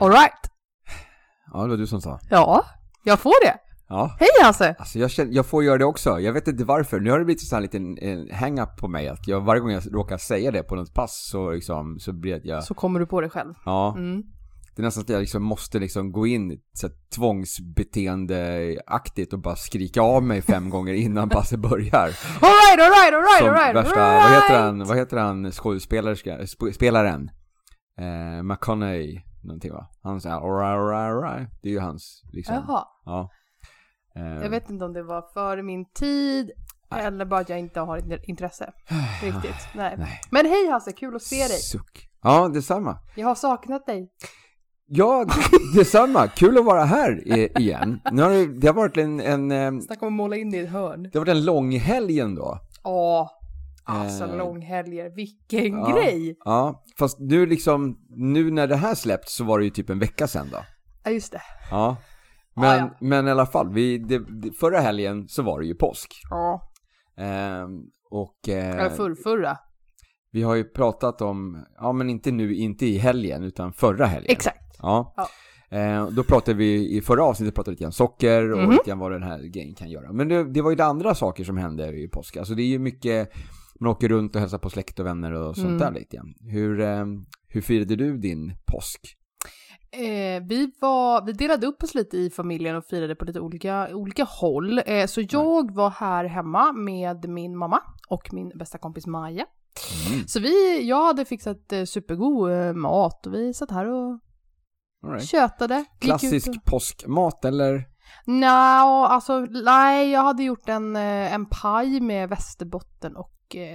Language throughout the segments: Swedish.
Alright. Ja, det var du som sa. Ja, jag får det. Ja. Hej Hasse! Alltså jag, känner, jag får göra det också, jag vet inte varför. Nu har det blivit så här en liten en hang-up på mig att jag, varje gång jag råkar säga det på något pass så liksom, så blir jag, Så kommer du på det själv. ja. Mm. Det är nästan att jag liksom måste liksom gå in så här, tvångsbeteendeaktigt och bara skrika av mig fem gånger innan passet börjar. Alright, alright, alright, alright! värsta, alright. vad heter han, vad heter han skådespelerska, sp- spelaren? Eh, McConaughey, någonting va? Han säger alright, alright, alright. Det är ju hans, liksom. Jaha. Ja. Eh, Jag vet inte om det var före min tid eller bara att jag inte har int- intresse. Riktigt. Nej. Nej. Men hej Hasse, kul att se dig. Suck. Ja, detsamma. Jag har saknat dig. Ja, detsamma. Kul att vara här igen. Nu har det, det har varit en, en, eh, Snacka om att måla in i ett hörn. det har varit en lång helg ändå. Åh, alltså Eh, långhelger. Vilken ja. grej! Ja, fast nu liksom, nu när det här släppts så var det ju typ en vecka sedan då. Ja, just det. Ja. Men, Ja, ja. men i alla fall, vi, det, förra helgen så var det ju påsk. Ja. Ehm, och eh, Eller förrförra. vi har ju pratat om, ja men inte nu, inte i helgen, utan förra helgen. Exakt. Ja. Ja. Eh, då pratade vi i förra avsnittet pratade lite grann socker och Mhm. lite grann vad den här grejen kan göra. Men det, det var ju det andra saker som hände i påsk. Alltså det är ju mycket, man åker runt och hälsar på släkt och vänner och sånt Mm. där lite grann. Hur, eh, hur firade du din påsk? Eh, vi, var, vi delade upp oss lite i familjen och firade på lite olika, olika håll. Eh, så jag var här hemma med min mamma och min bästa kompis Maja. Mm. Så vi, jag hade fixat eh, supergod eh, mat och vi satt här och All right. tjötade. Klassisk och- påskmat eller? Nja, alltså nej, jag hade gjort en, en paj med västerbotten och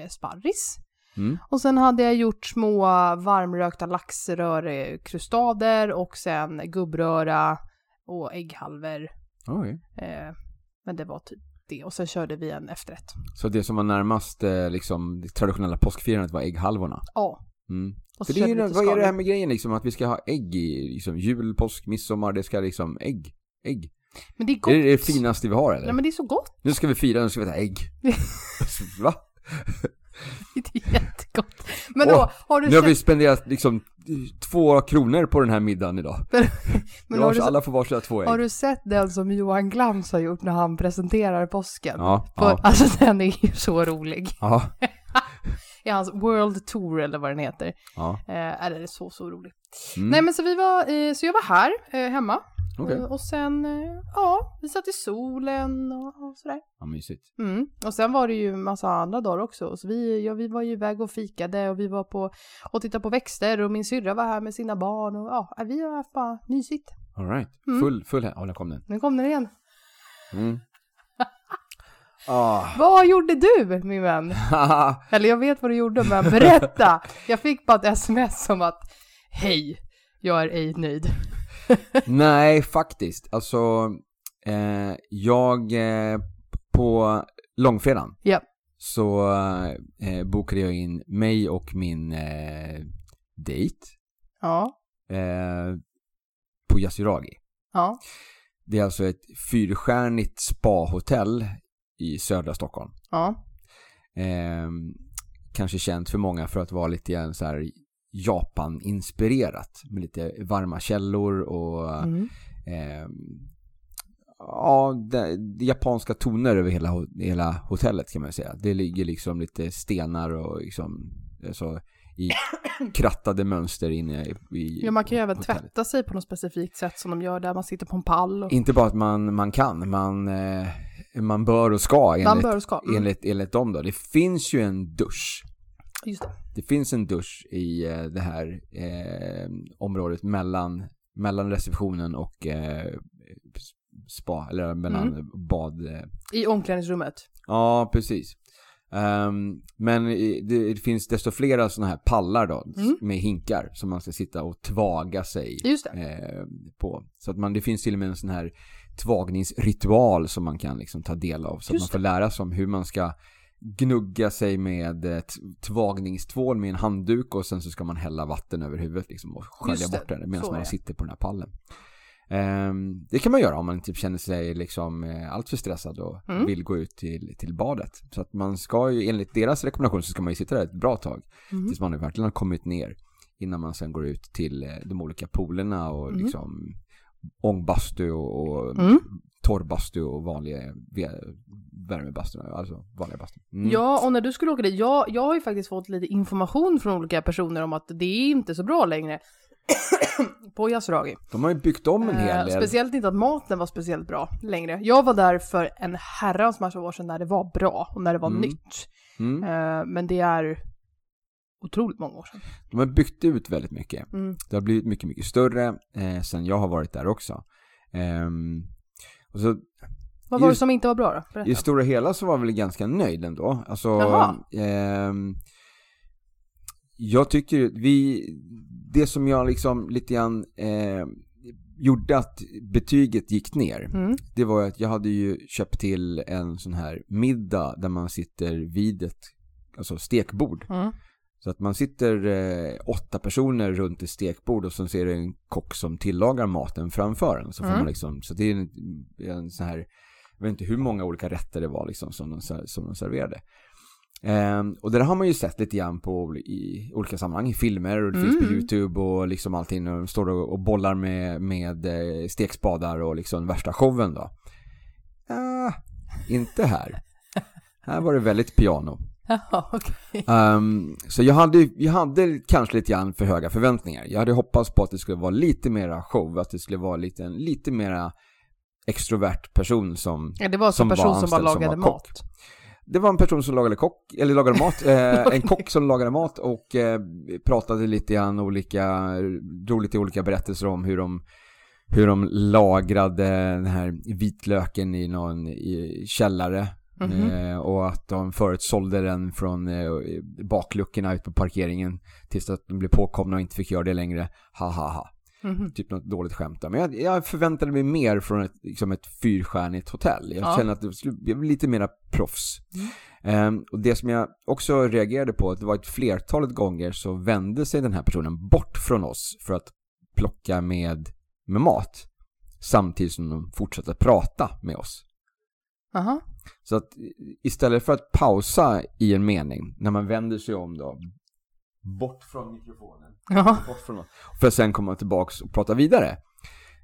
sparris. Mm. Och sen hade jag gjort små varmrökta laxrörekrustader och sen gubbröra och ägghalvor. Oj. Eh, men det var typ det. Och sen körde vi en efterrätt. Så det som var närmast eh, liksom, det traditionella påskfirandet var ägghalvorna? Ja. Mm. Och För det är, vad är det här med grejen liksom, att vi ska ha ägg i liksom, jul, påsk, midsommar, det ska liksom, ägg, ägg. Men det är gott. Är det det finaste vi har eller? Nej men det är så gott. Nu ska vi fira, nu ska vi äta ägg. Va? Det är jättegott. Men då, Åh, har du Nu har vi spenderat liksom två kronor på den här middagen idag. Men Men har, du, alla får varsina två ägg. har du sett den som Johan Glans har gjort när han presenterar påsken? Ja, För, ja, Alltså den är ju så rolig. ja, I hans World Tour eller vad den heter. ja. Eh, är det så, så roligt. Mm. Nej men så vi var, eh, så jag var här eh, hemma. Okej. Eh, och sen, eh, ja, vi satt i solen och, och sådär. Ja, mysigt. Mm. Och sen var det ju massa andra dagar också. Så vi, ja, vi var ju iväg och fikade och vi var på och tittade på växter och min syrra var här med sina barn och ja, vi har haft bara mysigt. All right. Mm. Full, full här. Ja, där kom den. Nu kom den igen. Mm. ah. Vad gjorde du min vän? Eller jag vet vad du gjorde men berätta! Jag fick bara ett sms som att Hej, jag är ej nöjd. Nej, faktiskt. Alltså, eh, jag eh, på långfredagen Ja. så eh, bokade jag in mig och min eh, dejt Ja, eh, på Yasuragi. ja, Det är alltså ett fyrstjärnigt spahotell i södra Stockholm. ja. Eh, kanske känt för många för att vara lite så här Japan-inspirerat med lite varma källor och Mm. eh, ja, det, det japanska toner över hela, hela hotellet kan man säga. Det ligger liksom lite stenar och liksom så i krattade mönster inne i, i Ja, man kan ju även hotellet. tvätta sig på något specifikt sätt som de gör där man sitter på en pall. Och... Inte bara att man, man kan, man, eh, man bör och ska enligt, Man bör och ska. Mm. enligt, enligt dem då. Det finns ju en dusch. Just det. Det finns en dusch i eh, det här eh, området mellan, mellan receptionen och eh, spa, eller mellan Mm. bad. Eh. I omklädningsrummet. Ja, precis. Um, men det, det, finns desto flera sådana här pallar då, mm. med hinkar som man ska sitta och tvaga sig eh, på. Så att man, det finns till och med en sån här tvagningsritual som man kan liksom ta del av. Så Just att man får lära sig om hur man ska gnugga sig med ett tvagningstvål med en handduk och sen så ska man hälla vatten över huvudet liksom och skölja bort det medan man sitter på den här pallen. Um, det kan man göra om man typ känner sig liksom eh, alltför stressad och mm. vill gå ut till, till badet. Så att man ska ju enligt deras rekommendation så ska man ju sitta där ett bra tag mm. tills man verkligen har kommit ner innan man sen går ut till eh, de olika poolerna och mm. liksom ångbastu och, och mm. torrbastu och vanliga värmebastu, alltså vanliga bastu. Mm. Ja, och när du skulle åka dit, jag, jag har ju faktiskt fått lite information från olika personer om att det är inte så bra längre på Yasuragi. De har ju byggt om en hel del. Eh, speciellt inte att maten var speciellt bra längre. Jag var där för en herrans massa år sedan när det var bra och när det var mm. nytt. Mm. Eh, men det är otroligt många år sedan. De har byggt ut väldigt mycket. Mm. Det har blivit mycket, mycket större eh, sen jag har varit där också. Ehm, och så, Vad var det som inte var bra då? Berätta. I stora hela så var jag väl ganska nöjd ändå. Alltså, ehm, jag tycker vi, det som jag liksom lite grann eh, gjorde att betyget gick ner, mm. det var att jag hade ju köpt till en sån här middag där man sitter vid ett alltså stekbord. Mm. Så att man sitter eh, åtta personer runt ett stekbord och så ser det en kock som tillagar maten framför en. Så, får mm. man liksom, så det är en, en sån här, jag vet inte hur många olika rätter det var liksom som de, som de serverade. Um, och det där har man ju sett lite grann på i olika sammanhang, i filmer och det mm. finns på mm. YouTube och liksom allting. Och de står och, och bollar med, med eh, stekspadar och liksom värsta showen då. Uh, inte här. här var det väldigt piano. okay. um, ehm, så jag hade, jag hade kanske lite grann för höga förväntningar. Jag hade hoppats på att det skulle vara lite mera show, att det skulle vara lite, lite mera extrovert person som Ja, det var alltså en person som bara lagade mat. Det var en person som lagade, kock, eller lagade mat, eh, en kock som lagade mat och eh, pratade lite grann olika, drog lite olika berättelser om hur de, hur de lagrade den här vitlöken i någon i källare. Mm -hmm. eh, och att de förut sålde den från eh, bakluckorna ut på parkeringen tills att de blev påkomna och inte fick göra det längre. Ha ha ha. Mm. Typ något dåligt skämt där. Men jag, jag, förväntade mig mer från ett, liksom ett fyrstjärnigt hotell. Jag ja. känner att det skulle bli lite mera proffs. Mm. Um, och det som jag också reagerade på, att det var ett flertalet gånger så vände sig den här personen bort från oss för att plocka med, med mat. Samtidigt som de fortsatte prata med oss. Aha. Så att istället för att pausa i en mening, när man vänder sig om då, bort från mikrofonen, ja. bort från, för att sen komma tillbaks och prata vidare.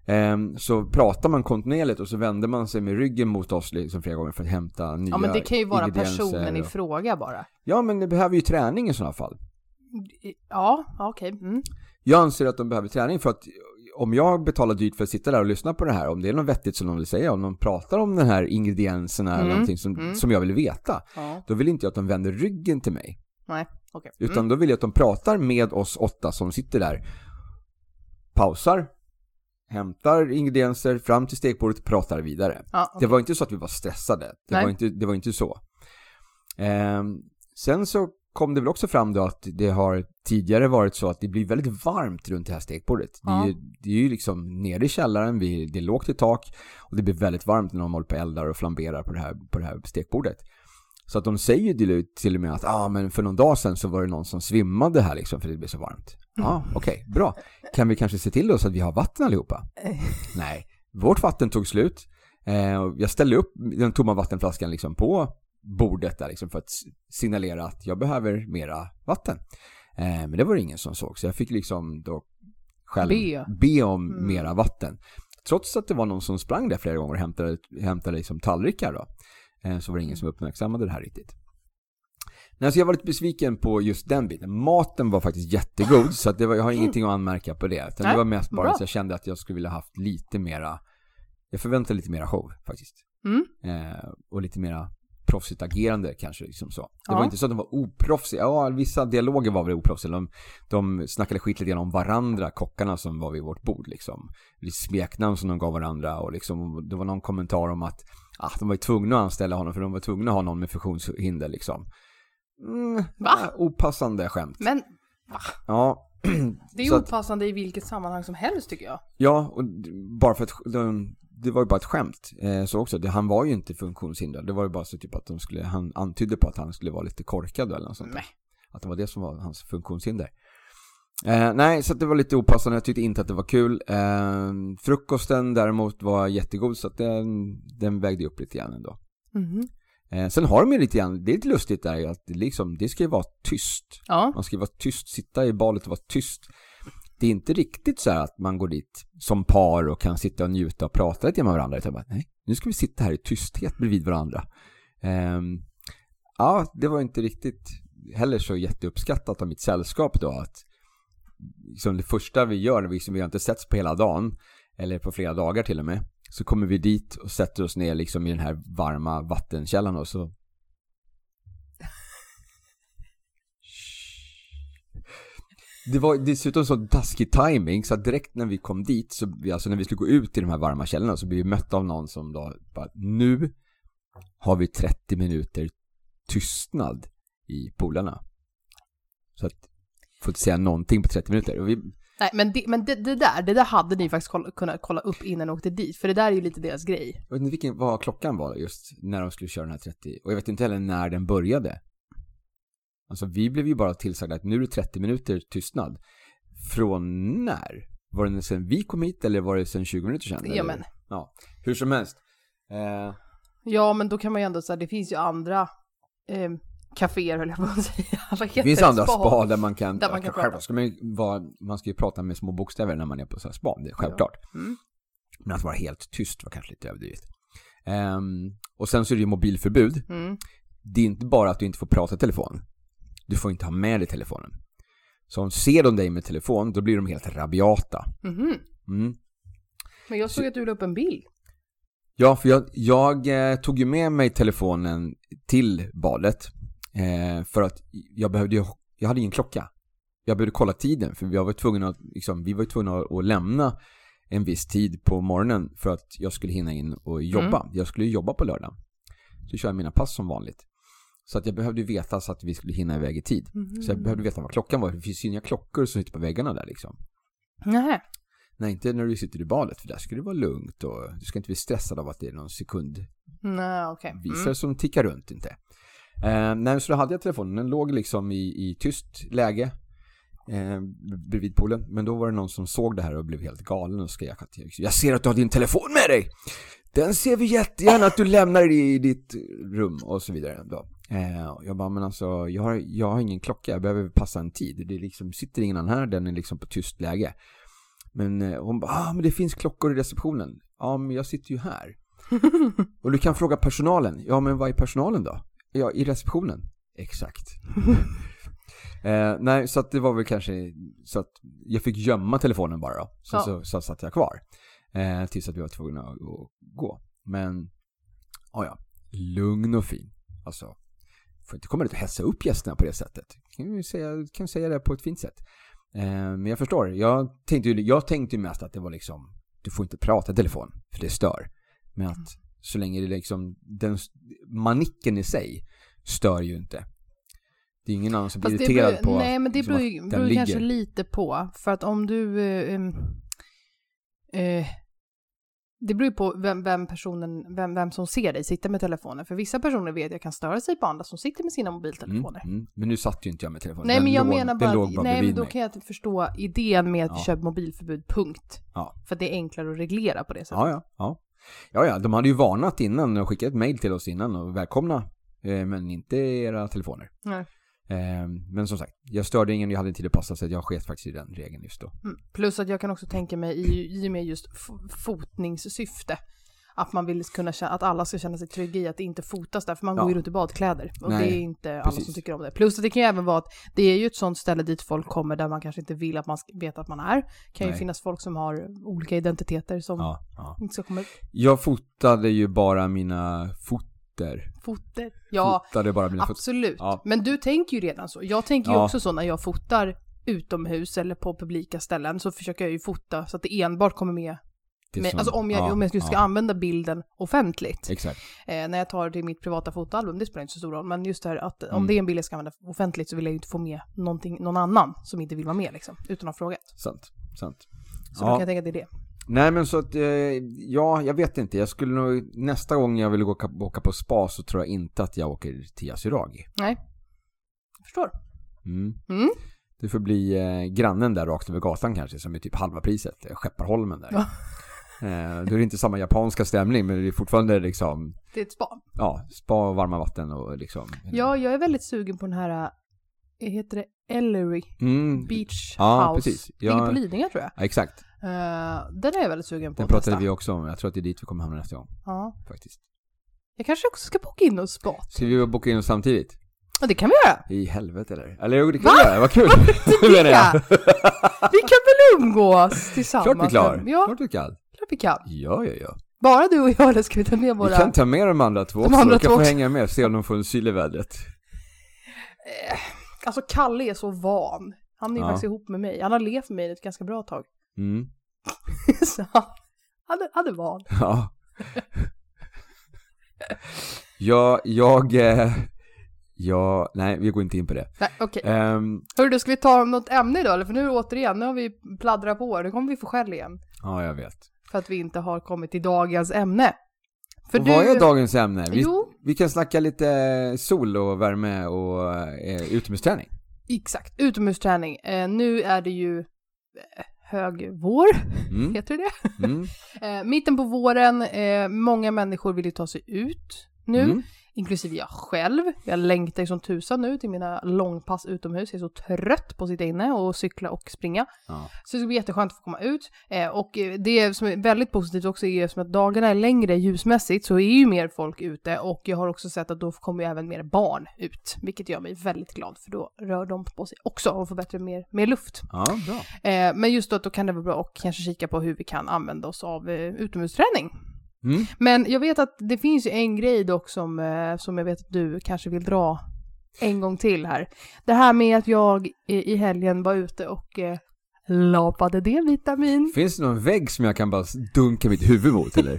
Um, så pratar man kontinuerligt och så vänder man sig med ryggen mot oss liksom flera gånger för att hämta nya Ja men det kan ju vara personen i fråga bara. Ja men det behöver ju träning i sådana fall. Ja, okej. Okay. Mm. Jag anser att de behöver träning för att om jag betalar dyrt för att sitta där och lyssna på det här, om det är något vettigt som de vill säga, om de pratar om den här ingredienserna mm. eller någonting som, mm. som jag vill veta, ja. då vill inte jag att de vänder ryggen till mig. Nej, Okay. Mm. Utan då vill jag att de pratar med oss åtta som sitter där, pausar, hämtar ingredienser fram till stekbordet, pratar vidare. Ja, okay. Det var inte så att vi var stressade. Det, var inte, det var inte så. Eh, sen så kom det väl också fram då att det har tidigare varit så att det blir väldigt varmt runt det här stekbordet. Ja. Det, är, det är ju liksom nere i källaren, vi, det är lågt i tak och det blir väldigt varmt när de håller på och eldar och flamberar på det här, på det här stekbordet. Så att de säger till och med att ah, men för någon dag sedan så var det någon som svimmade här liksom för det blev så varmt. Ja, ah, okej, okay, bra. Kan vi kanske se till oss att vi har vatten allihopa? Nej, vårt vatten tog slut. Eh, jag ställde upp den tomma vattenflaskan liksom på bordet där liksom för att signalera att jag behöver mera vatten. Eh, men det var det ingen som såg så jag fick liksom då själv be, be om mm. mera vatten. Trots att det var någon som sprang där flera gånger och hämtade, hämtade liksom tallrikar då. Eh, så var det ingen som uppmärksammade det här riktigt. Nej, så jag var lite besviken på just den biten. Maten var faktiskt jättegod så att det var, jag har ingenting att anmärka på det. Utan det var mest bara att jag kände att jag skulle vilja haft lite mera Jag förväntade lite mera show faktiskt. Mm. Eh, och lite mera proffsigt agerande kanske. Liksom så. Det ja. var inte så att de var oproffsiga. Ja, vissa dialoger var väl oproffsiga. De, de snackade skit lite grann om varandra, kockarna som var vid vårt bord. Liksom. Lite smeknamn som de gav varandra. Och liksom, det var någon kommentar om att ah, de var ju tvungna att anställa honom för de var tvungna att ha någon med funktionshinder liksom. Mm, Va? ja, opassande skämt. Men Ja, det är ju att- opassande i vilket sammanhang som helst tycker jag. ja, och bara för att de, det var ju bara ett skämt. Eh, så också, det, han var ju inte funktionshindrad. Det var ju bara så typ att de skulle, han antydde på att han skulle vara lite korkad eller något sånt. Nej. Att det var det som var hans funktionshinder. Eh, nej, så det var lite opassande. Jag tyckte inte att det var kul. Eh, frukosten däremot var jättegod så att den, den vägde upp lite grann ändå. Mhm. Eh, sen har de ju lite grann, det är lite lustigt där att det, liksom, det ska ju vara tyst. Ja. Man ska ju vara tyst, sitta i balet och vara tyst. Det är inte riktigt så här att man går dit som par och kan sitta och njuta och prata lite med varandra. Utan bara, nej, nu ska vi sitta här i tysthet bredvid varandra. Ehm, ja, det var inte riktigt heller så jätteuppskattat av mitt sällskap då att liksom det första vi gör, vi, liksom, vi har inte setts på hela dagen, eller på flera dagar till och med, så kommer vi dit och sätter oss ner liksom i den här varma vattenkällan och så Det var dessutom så taskig timing så att direkt när vi kom dit, så vi, alltså när vi skulle gå ut i de här varma källorna så blev vi mötta av någon som då bara, nu har vi 30 minuter tystnad i polarna. Så att, får inte säga någonting på 30 minuter. Vi, Nej, men, det, men det, det där, det där hade ni faktiskt kolla, kunnat kolla upp innan ni åkte dit. För det där är ju lite deras grej. jag vet inte vilken, vad klockan var just när de skulle köra den här 30, och jag vet inte heller när den började. Alltså vi blev ju bara tillsagda att nu är det 30 minuter tystnad. Från när? Var det sen vi kom hit eller var det sen 20 minuter sedan? Ja, men. Ja, hur som helst. Eh, Ja, men då kan man ju ändå säga, det finns ju andra eh, kaféer höll jag på att säga. Det finns andra spa där man kan... Där man kan självklart ska man, vara, man ska ju prata med små bokstäver när man är på så här spa, det är självklart. Mm. Men att vara helt tyst var kanske lite överdrivet. Ehm, och sen så är det ju mobilförbud. Mm. det är inte bara att du inte får prata i telefon. Du får inte ha med dig telefonen. Så om ser de dig med telefon, då blir de helt rabiata. Mhm. Mm. Men jag såg att du la upp en bild. Ja, för jag, jag eh, tog ju med mig telefonen till badet. Eh, för att jag behövde ju, jag hade ingen klocka. Jag behövde kolla tiden, för jag var tvungen att, liksom, vi var tvungna att, lämna en viss tid på morgonen för att jag skulle hinna in och jobba. Jag skulle ju jobba på lördag. Så kör jag mina pass som vanligt. Så att jag behövde veta så att vi skulle hinna iväg i tid. Mhm. Så jag behövde veta vad klockan var. Det finns ju inga klockor som sitter på väggarna där liksom. Nähä. Nej, inte när du sitter i badet, för där ska det vara lugnt och du ska inte bli stressad av att det är någon sekundvisare Nej, okej. Mm. som tickar runt inte. Eh, nej, så då hade jag telefonen, den låg liksom i, i tyst läge eh, bredvid poolen. Men då var det någon som såg det här och blev helt galen och skrek att jag ser att du har din telefon med dig! Den ser vi jättegärna att du lämnar i ditt rum och så vidare. Då. Eh, jag bara, men alltså jag har, jag har ingen klocka, jag behöver passa en tid. Det liksom, sitter ingen annan här, den är liksom på tyst läge. Men eh, hon bara, ah men det finns klockor i receptionen. Ja men jag sitter ju här. och du kan fråga personalen. Ja men vad är personalen då? Ja, i receptionen. Exakt. eh, nej, så att det var väl kanske så att jag fick gömma telefonen bara då. Så, Ja. så, så satt jag kvar. Eh, tills att vi var tvungna att, att gå. Men, ja ja, lugn och fin. Alltså, får inte komma dit och hetsa upp gästerna på det sättet. Kan ju säga, kan säga det på ett fint sätt. Eh, men jag förstår. Jag tänkte ju jag tänkte ju mest att det var liksom, du får inte prata i telefon, för det stör. Men att så länge det liksom, den manicken i sig stör ju inte. Det är ingen annan som blir Fast irriterad beror, på nej, men det liksom, beror, ju- beror kanske lite på. För att om du... Eh, eh, det beror ju på vem, vem personen, vem, vem som ser dig sitta med telefonen. För vissa personer vet jag kan störa sig på andra som sitter med sina Mm, mobiltelefoner. mm. Men nu satt ju inte jag med telefonen. Nej Den men jag låg, menar bara, bara nej men då mig. kan jag inte förstå idén med att vi Ja. kör mobilförbud, punkt. Ja. För det är enklare att reglera på det sättet. Ja, ja, ja. Ja, ja, de hade ju varnat innan och skickat ett mail till oss innan och välkomna. Eh, men inte era telefoner. Nej. Eh, men som sagt, jag störde ingen, jag hade tid att passa så jag sket faktiskt i den regeln just då. Mm. Plus att jag kan också tänka mig i, i och med just fotningssyfte. Att man vill kunna känna, att alla ska känna sig trygga i att det inte fotas där, för man Ja. går ju runt i badkläder. Och Nej, det är inte alla precis. som tycker om det. Plus att det kan ju även vara att det är ju ett sånt ställe dit folk kommer där man kanske inte vill att man ska veta att man är. kan ju Nej. finnas folk som har olika identiteter som Ja, ja. inte ska komma ut. Jag fotade ju bara mina foter. Foter. Ja, Fotade bara mina absolut. Ja. Men du tänker ju redan så. Jag tänker ju Ja. också så när jag fotar utomhus eller på publika ställen så försöker jag ju fota så att det enbart kommer med Det Men, som- alltså om jag, ja, om jag ska ja, använda bilden offentligt. Exakt. Eh, när jag tar det till mitt privata fotoalbum, det spelar inte så stor roll. Men just det här att Mm. om det är en bild jag ska använda offentligt så vill jag ju inte få med någon annan som inte vill vara med liksom. Utan att ha frågat. Sant. Sant. Så Ja. då kan jag tänka att det är det. Nej men så att, eh, ja, jag vet inte. Jag skulle nog, nästa gång jag vill åka, åka på spa så tror jag inte att jag åker till Yasuragi. Nej. Jag förstår. Mm. Mm. Det får bli eh, grannen där rakt över gatan kanske, som är typ halva priset. eh, Skepparholmen där. Eh, då är det inte samma japanska stämning, men det är fortfarande liksom, Det är ett spa. ja, spa och varma vatten och liksom. Ja, jag är väldigt sugen på den här, äh, heter det Ellery Mm. Beach Ja, House? precis. Ligger Ja. på Lidingö tror jag. Ja, exakt. Eh, den är jag väldigt sugen på Den pratade vi också om. Jag tror att det är dit vi kommer hamna nästa gång, Ja. faktiskt. Jag kanske också ska boka in hos spa. Ska vi boka in oss samtidigt? Ja, det kan vi göra. I helvete eller? Eller jo, det kan Va? vi göra, vad kul! det? menar jag. Vi kan väl umgås tillsammans? Klart vi klar. Ja, Klart vi kan. Kan. Ja, ja, ja. Bara du och jag, eller ska vi ta med våra... Vi kan ta med de andra två De också. andra De kan två få också. hänga med, se om de får en syl i vädret. Alltså Kalle är så van. Han är ju Ja. faktiskt ihop med mig. Han har levt med mig ett ganska bra tag. Mm. så han, han, är, van. Ja. ja, jag... Eh, ja, nej, vi går inte in på det. Nej, okej. Ehm, Hörru du, ska vi ta något ämne idag? Eller för nu återigen, nu har vi pladdrat på. Nu kommer vi få skäll igen. ja, jag vet. För att vi inte har kommit till dagens ämne. För och vad är dagens ämne? Vi, vi kan snacka lite sol och värme och eh, utomhusträning. Exakt, utomhusträning. Eh, nu är det ju eh, hög vår, Mm. heter det det? Mm. Eh, mitten på våren, eh, många människor vill ju ta sig ut nu. Mm. Inklusive jag själv. Jag längtar ju som tusan nu till mina långpass utomhus. Jag är så trött på att sitta inne och cykla och springa. Ja. Så det ska bli jätteskönt att få komma ut. Eh, och det som är väldigt positivt också är som att dagarna är längre ljusmässigt så är ju mer folk ute och jag har också sett att då kommer ju även mer barn ut. Vilket gör mig väldigt glad för då rör de på sig också och får bättre mer, mer luft. ja, bra. Eh, men just då, då kan det vara bra att kanske kika på hur vi kan använda oss av eh, utomhusträning. Mm. Men jag vet att det finns ju en grej dock som, eh, som jag vet att du kanske vill dra en gång till här. Det här med att jag i, helgen var ute och eh, lapade D-vitamin. Finns det någon vägg som jag kan bara dunka mitt huvud mot eller?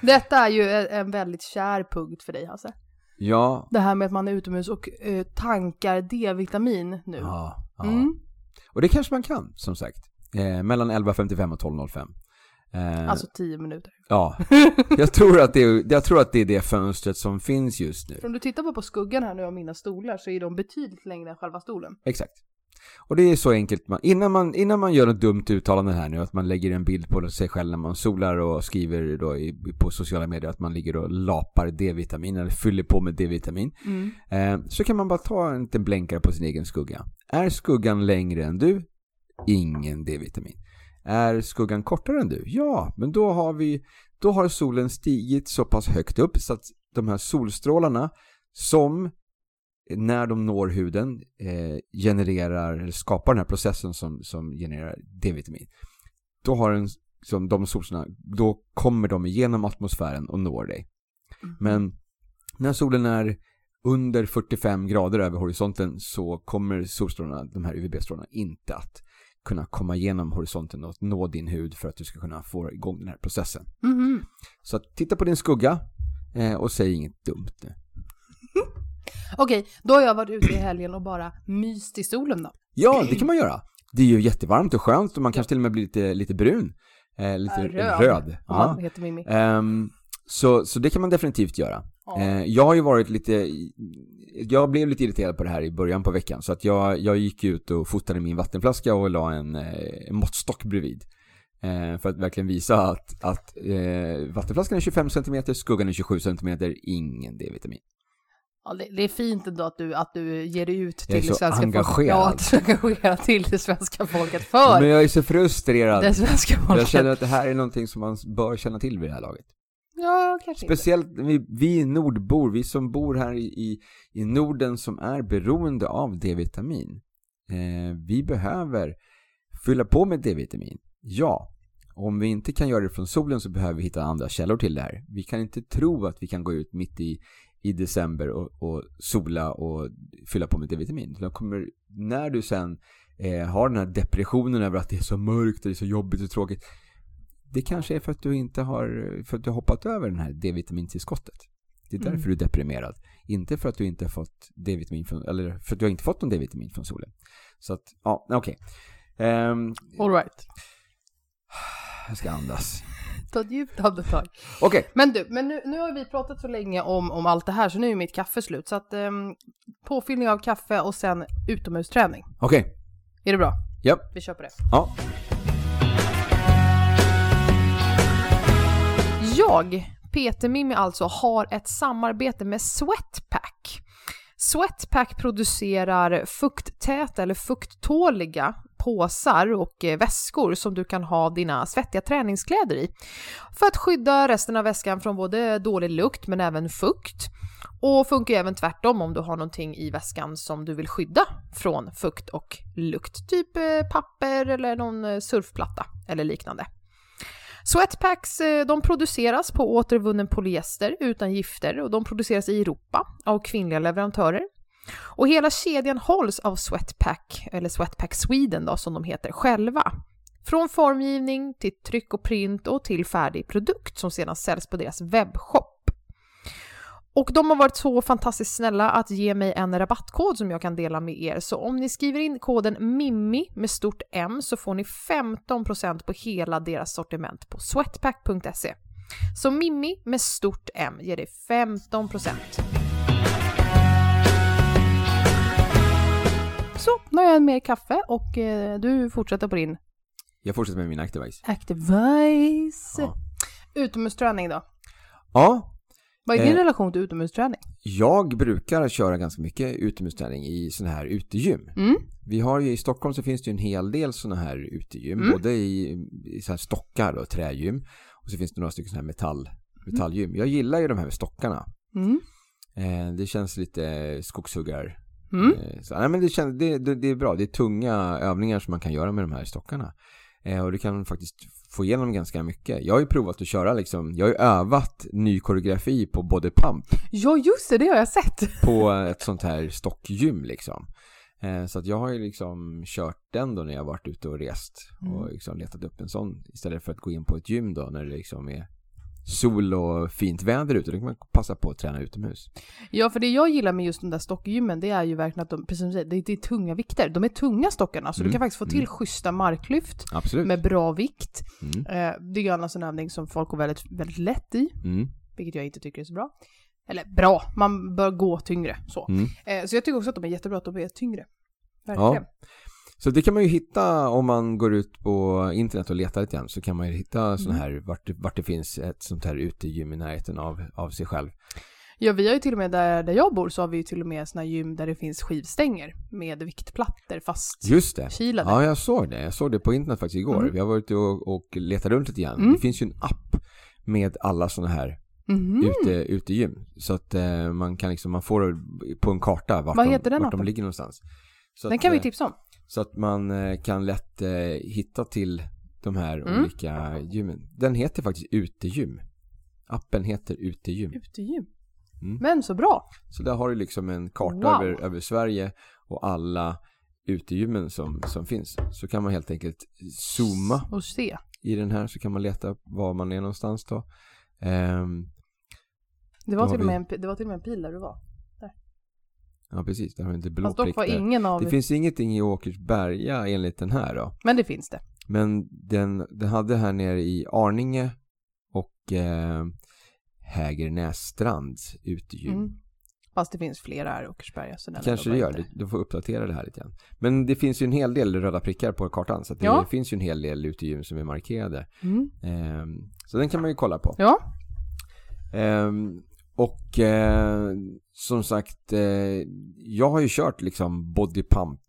Detta är ju en, en väldigt kär punkt för dig Hasse. Ja. Det här med att man är utomhus och eh, tankar D-vitamin nu. Ja. ja. Mm. Och det kanske man kan, som sagt. Eh, mellan 11.55 och 12.05. Eh, Alltså tio minuter. Ja, jag tror, att det är, jag tror att det är det fönstret som finns just nu. För om du tittar på, på skuggan här nu av mina stolar så är de betydligt längre än själva stolen. Exakt. Och det är så enkelt, man, innan, man, innan man gör något dumt uttalande här nu, att man lägger en bild på sig själv när man solar och skriver då i, på sociala medier att man ligger och lapar D-vitamin eller fyller på med D-vitamin. Mm. Eh, så kan man bara ta en liten blänkare på sin egen skugga. Är skuggan längre än du? Ingen D-vitamin. Är skuggan kortare än du? Ja, men då har vi då har solen stigit så pass högt upp så att de här solstrålarna som när de når huden eh, genererar, eller skapar den här processen som, som genererar D-vitamin. Då har en, som de solstrålarna, då kommer de igenom atmosfären och når dig. Men när solen är under 45 grader över horisonten så kommer solstrålarna, de här UVB-strålarna, inte att kunna komma igenom horisonten och nå din hud för att du ska kunna få igång den här processen. Mhm. Så titta på din skugga eh, och säg inget dumt nu. Okej, då har jag varit ute i helgen och bara myst i solen då. Ja, det kan man göra. Det är ju jättevarmt och skönt och man kanske till och med blir lite, lite brun. Eh, lite röd. röd. Ja, heter Mimmi. Ehm, så, så det kan man definitivt göra. Ja. Eh, jag har ju varit lite, jag blev lite irriterad på det här i början på veckan så att jag, jag gick ut och fotade min vattenflaska och la en, eh, en måttstock bredvid. Eh, för att verkligen visa att, att eh, vattenflaskan är 25 cm, skuggan är 27 cm, ingen D-vitamin. Ja, det, det är fint ändå att du, att du ger ut till det svenska folket. engagerad. Ja, att du är engagerad till det svenska folket för Men jag är så frustrerad. det svenska folket. Jag känner att det här är någonting som man bör känna till vid det här laget. Ja, kanske inte. Speciellt vi, vi nordbor, vi som bor här i, i, Norden som är beroende av D-vitamin. Eh, vi behöver fylla på med D-vitamin. Ja, om vi inte kan göra det från solen så behöver vi hitta andra källor till det här. Vi kan inte tro att vi kan gå ut mitt i, i december och, och sola och fylla på med D-vitamin. När du sen eh, har den här depressionen över att det är så mörkt och det är så jobbigt och tråkigt det kanske är för att du inte har, för att du har hoppat över den här D-vitamintillskottet. Det är därför Mm. du är deprimerad. Inte för att du inte har fått D-vitamin från, eller för att du har inte fått någon D-vitamin från solen. Så att, ja, okej. Ehm, All right. jag ska andas. Ta ett djupt andetag. Okej, Men du, men nu, nu har vi pratat så länge om, om allt det här så nu är mitt kaffe slut. Så att um, påfyllning av kaffe och sen utomhusträning. okej. Är det bra? Japp. Vi kör på det. Ja. Jag, Peter Mimmi alltså, har ett samarbete med Sweatpack. Sweatpack producerar fukttäta eller fukttåliga påsar och eh, väskor som du kan ha dina svettiga träningskläder i. För att skydda resten av väskan från både dålig lukt men även fukt. Och funkar ju även tvärtom om du har någonting i väskan som du vill skydda från fukt och lukt. Typ eh, papper eller någon eh, surfplatta eller liknande. Sweatpacks eh, de produceras på återvunnen polyester utan gifter och de produceras i Europa av kvinnliga leverantörer. Och hela kedjan hålls av Sweatpack, eller Sweatpack Sweden då som de heter, själva. Från formgivning till tryck och print och till färdig produkt som sedan säljs på deras webbshop. Och de har varit så fantastiskt snälla att ge mig en rabattkod som jag kan dela med er. Så om ni skriver in koden MIMMI med stort M så får ni 15% på hela deras sortiment på sweatpack.se. Så Mimmi med stort M ger dig 15%. Så, nu har jag mer kaffe och eh, du fortsätter på din Jag fortsätter med min Activise. Activize. Ja. Utomhusträning då? Ja, Vad är din Eh. relation till utomhusträning? jag brukar köra ganska mycket utomhusträning i sådana här utegym. Mm. Vi har ju i Stockholm så finns det ju en hel del sådana här utegym. Mm. Både i, i så här stockar och trägym. Och så finns det några stycken sådana här metall, metallgym. Jag gillar ju de här stockarna. Mm. Eh, det känns lite skogshuggar. Mm. Eh, så, nej, men det, känns, det, det, det är bra. Det är tunga övningar som man kan göra med de här stockarna. Eh, och du kan faktiskt få igenom ganska mycket. Jag har ju provat att köra liksom, jag har ju övat ny koreografi på body pump Ja, just det, det har jag sett. på ett sånt här stockgym liksom. Eh, Så att jag har ju liksom kört den då när jag varit ute och rest och Mm. liksom letat upp en sån istället för att gå in på ett gym då när det liksom är sol och fint väder ute. Då kan man passa på att träna utomhus. Ja, för det jag gillar med just de där stockgymmen, det är ju verkligen att de, precis som du säger, det är, det är tunga vikter. De är tunga stockarna, så Mm, du kan faktiskt få till mm. schyssta marklyft Absolut. med bra vikt. Mm. Eh, det är ju annars en övning som folk går väldigt, väldigt lätt i, Mm. vilket jag inte tycker är så bra. Eller bra, man bör gå tyngre. Så, Mm. eh, så jag tycker också att de är jättebra att de är tyngre. Verkligen. Så det kan man ju hitta om man går ut på internet och letar lite grann så kan man ju hitta sådana Mm. här vart, det- vart det finns ett sånt här utegym i närheten av, av sig själv. Ja, vi har ju till och med där, där jag bor så har vi ju till och med såna gym där det finns skivstänger med viktplattor fast Just det. kilade. Ja, jag såg det. Jag såg det på internet faktiskt igår. Mm. Vi har varit och, och letat runt lite grann. Mm. Det finns ju en app med alla sådana här Mhm. ute, utegym. Så att eh, man kan liksom, man får på en karta vart, Vad de, heter den vart de appen? ligger någonstans. Så Den att, kan vi eh, tipsa om. Så att man eh, kan lätt eh, hitta till de här Mm. olika gymmen. Den heter faktiskt Utegym. Appen heter Utegym. Utegym. Mm. Men så bra. Så där har du liksom en karta Wow. över, över Sverige och alla utegymmen som, som finns. Så kan man helt enkelt zooma Och se. i den här så kan man leta var man är någonstans då. Ehm, Det Då var, har till vi- med en, det var till och med en pil där du var. Ja precis, där har inte blå Fast dock var ingen av... Det finns ingenting i Åkersberga enligt den här då. Men det finns det. Men den, den hade här nere i Arninge och eh, Hägernässtrands utegym. Mm. Fast det finns flera här i Åkersberga. Så den Kanske det gör. bara Du, får uppdatera det här lite grann. Men det finns ju en hel del röda prickar på kartan. Så det Ja. finns ju en hel del utegym som är markerade. Mm. Ehm, så den kan man ju kolla på. Ja. Ehm, och eh, som sagt, eh, jag har ju kört liksom body pump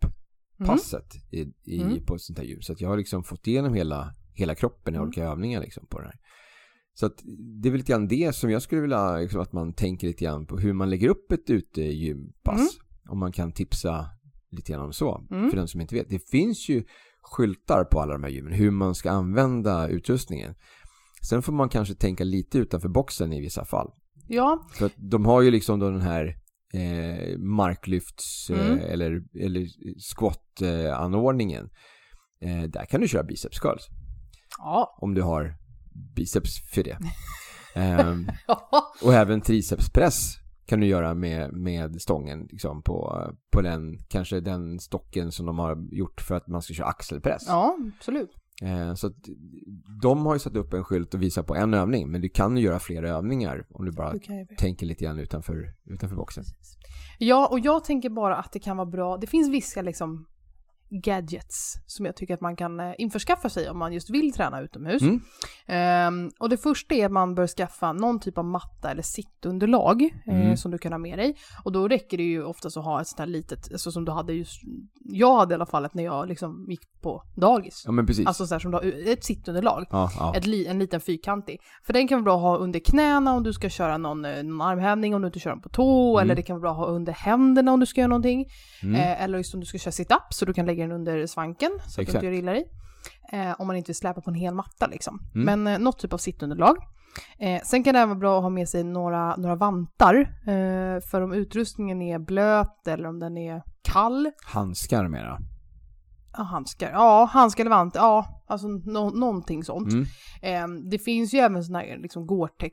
Mm. passet i, i, Mm. på ett sånt här gym. Så att jag har liksom fått igenom hela, hela kroppen i Mm. olika övningar liksom på det här. Så att det är väl lite grann det som jag skulle vilja liksom, att man tänker lite grann på hur man lägger upp ett utegympass. Mm. Om man kan tipsa lite grann om så. Mm. För den som inte vet. Det finns ju skyltar på alla de här gymmen hur man ska använda utrustningen. Sen får man kanske tänka lite utanför boxen i vissa fall. Ja. För att de har ju liksom då den här eh, marklyfts Mm. eh, eller, eller squat eh, anordningen. Eh, där kan du köra biceps curls Ja. om du har biceps för det. Ehm, och även tricepspress kan du göra med, med stången liksom på, på den, kanske den stocken som de har gjort för att man ska köra axelpress. ja, absolut. Eh, så att de har ju satt upp en skylt och visar på en övning, men du kan ju göra fler övningar om du bara ju- tänker lite grann utanför, utanför boxen. Ja, och jag tänker bara att det kan vara bra. Det finns vissa liksom gadgets som jag tycker att man kan eh, införskaffa sig om man just vill träna utomhus. Mm. Ehm, och det första är att man bör skaffa någon typ av matta eller sittunderlag eh, Mm. som du kan ha med dig. Och då räcker det ju oftast att ha ett sånt här litet, alltså som du hade just, jag hade i alla fall när jag liksom gick på dagis. Ja men precis. Alltså så här som du har, ett sittunderlag. ja, ja. Ett li, en liten fyrkantig. För den kan vara bra att ha under knäna om du ska köra någon, eh, någon armhävning om du inte kör den på tå. Mm. Eller det kan vara bra att ha under händerna om du ska göra någonting. Mm. Eh, eller just om du ska köra sit-up så du kan lägga den under svanken så att du inte gör illa dig. Eh, om man inte vill släpa på en hel matta liksom. Mm. Men eh, något typ av sittunderlag. Eh, sen kan det även vara bra att ha med sig några, några vantar. Eh, för om utrustningen är blöt eller om den är kall. Handskar mera. Ja, handskar. Ja, handskar eller vantar. Ja, alltså nå- någonting sånt. Mm. Eh, det finns ju även såna här liksom Gore-Tex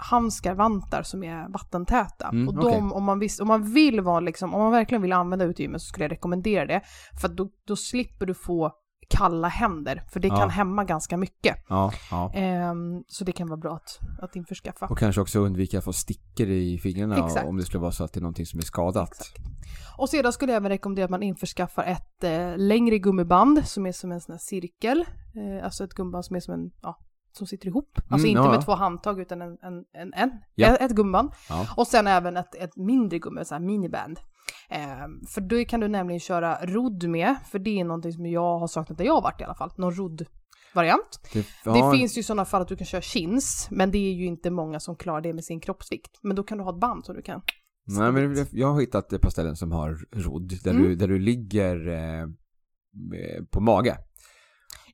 handskar, vantar som är vattentäta. Mm, och de, okej. om, man vis, om man vill vara liksom, om man verkligen vill använda utegymmet så skulle jag rekommendera det. För då, då slipper du få kalla händer, för det Ja. kan hämma ganska mycket. Ja, ja. Ehm, så det kan vara bra att, att införskaffa. Och kanske också undvika att få stickor i fingrarna Exakt. om det skulle vara så att det är någonting som är skadat. Och sedan skulle jag även rekommendera att man införskaffar ett eh, längre gummiband som är som en sån här cirkel. Eh, alltså ett gummiband som är som en, ja, som sitter ihop. Alltså Mm, inte ja, med två handtag utan en, en, en, en Ja. ett, gummiband. Ja. Och sen även ett, ett mindre gummi, så här miniband. Eh, för då kan du nämligen köra rodd med, för det är någonting som jag har saknat där jag har varit i alla fall, någon rodd-variant. Det, Det ja, finns ju sådana fall att du kan köra chins, men det är ju inte många som klarar det med sin kroppsvikt. Men då kan du ha ett band som du kan Nej, men det- jag har hittat ett par ställen som har rodd, där, Mm. du, där du ligger eh, eh, på mage.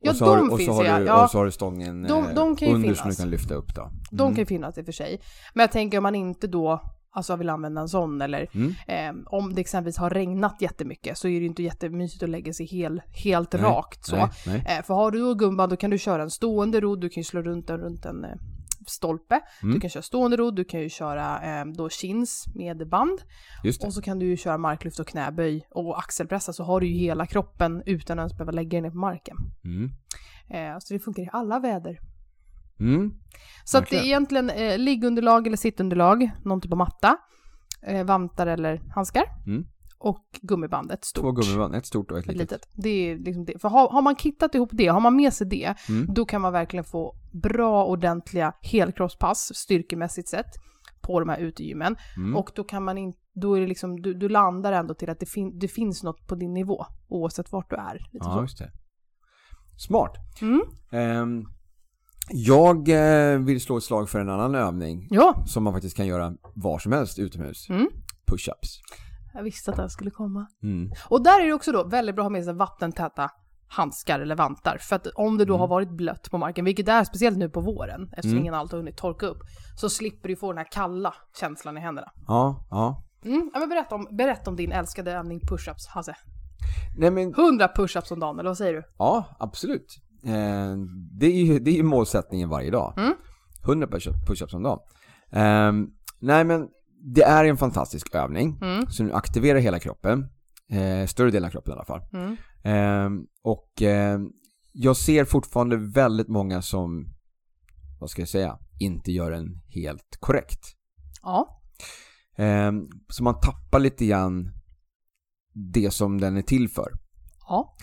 Ja, och så har, de och så finns har ja. du, ja. Och så har du stången De- eh, de kan ju under finnas. som du kan lyfta upp då. De Mm. kan ju finnas i och för sig. Men jag tänker om man inte då alltså vill använda en sån eller Mm. eh, om det exempelvis har regnat jättemycket så är det ju inte jättemysigt att lägga sig hel, helt Nej, rakt så. Nej, nej. Eh, för har du då gummiband då kan du köra en stående rodd, du kan ju slå runt den runt en eh, stolpe. Mm. Du kan köra stående rodd, du kan ju köra eh, då chins med band. Och så kan du ju köra marklyft och knäböj och axelpressa så har du ju hela kroppen utan att ens behöva lägga den ner på marken. Mm. Eh, så det funkar i alla väder. Mm. Så att det är Verkligen. egentligen eh, liggunderlag eller sittunderlag, någon typ av matta, eh, vantar eller handskar Mm. och gummibandet stort. Två gummiband, ett stort och ett Ett litet. litet. Det är liksom det. För har, har man kittat ihop det, har man med sig det, Mm. då kan man verkligen få bra, ordentliga helkroppspass, styrkemässigt sett, på de här utegymmen. Mm. Och då kan man inte, då är det liksom, du, du landar ändå till att det, fin, det finns något på din nivå, oavsett vart du är. Ja, så. just det. Smart. Mm. Ehm, jag eh, vill slå ett slag för en annan övning Ja, som man faktiskt kan göra var som helst utomhus. Mm. Push-ups. jag visste att här skulle komma. Mm. Och där är det också då väldigt bra att ha med sig vattentäta handskar eller vantar. För att om det då har varit blött på marken, vilket det är speciellt nu på våren, eftersom Mm. ingen allt har hunnit torka upp, så slipper du få den här kalla känslan i händerna. Ja, ja. Mm. Ja, men berätta, om, berätta om din älskade övning push-ups, Hasse. Nej men, 100 push-ups om dagen, eller vad säger du? ja, absolut. Eh, det, är ju, det är ju målsättningen varje dag. Mm. 100 push- push-ups om dagen. Ehm, nej men, det är en fantastisk övning. Mm. Så du aktiverar hela kroppen. Eh, större delen av kroppen i alla fall. Mm. Ehm, och ehm, jag ser fortfarande väldigt många som, vad ska jag säga, inte gör den helt korrekt. Ja. Ehm, så man tappar lite grann det som den är till för. Ja.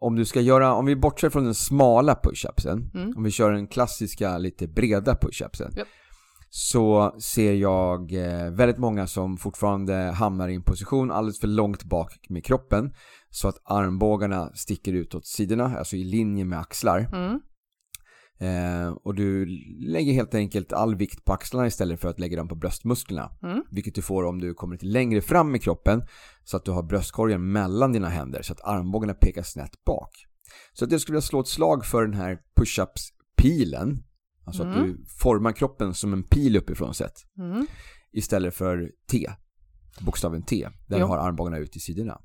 Om du ska göra, om vi bortser från den smala push-upsen, Mm. om vi kör den klassiska lite breda push-upsen, Japp. så ser jag eh, väldigt många som fortfarande hamnar i en position alldeles för långt bak med kroppen, så att armbågarna sticker ut åt sidorna, alltså i linje med axlar. Mm. Eh, och du lägger helt enkelt all vikt på axlarna istället för att lägga dem på bröstmusklerna. Mm. Vilket du får om du kommer lite längre fram i kroppen så att du har bröstkorgen mellan dina händer så att armbågarna pekar snett bak. Så att jag skulle vilja slå ett slag för den här push-ups-pilen. Alltså att Mm. du formar kroppen som en pil uppifrån sett. Mm. Istället för T. Bokstaven T. Där Jo. du har armbågarna ut i sidorna.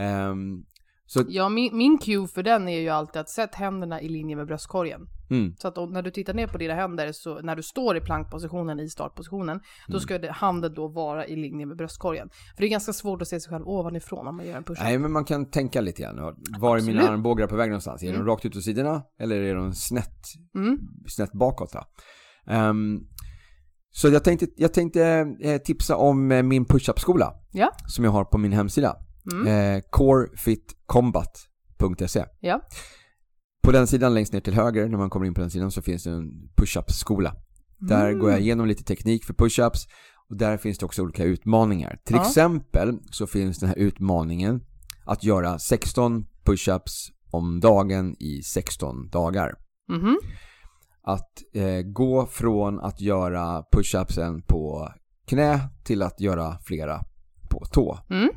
Ehm, Så, Ja, min, min cue för den är ju alltid att sätt händerna i linje med bröstkorgen. mm, Så att om, när du tittar ner på dina händer, så när du står i plankpositionen, i startpositionen, då Mm. ska det, handen då vara i linje med bröstkorgen. För det är ganska svårt att se sig själv ovanifrån om man gör en push-up. nej men man kan tänka lite grann. Var är mina Absolut. armbågar på väg någonstans? Är de Mm. rakt ut åt sidorna? Eller är de snett, Mm. snett bakåt? Ehm, så jag tänkte, jag tänkte eh, tipsa om eh, min push-up-skola. Ja. Som jag har på min hemsida. Mm. Eh, corefitcombat.se Ja. På den sidan längst ner till höger, när man kommer in på den sidan, så finns det en push-up-skola. Där Mm. går jag igenom lite teknik för push-ups och där finns det också olika utmaningar. Till Ja. exempel så finns den här utmaningen att göra 16 push-ups om dagen i 16 dagar. Mhm. Att eh, gå från att göra push-upsen på knä till att göra flera på tå. Mm.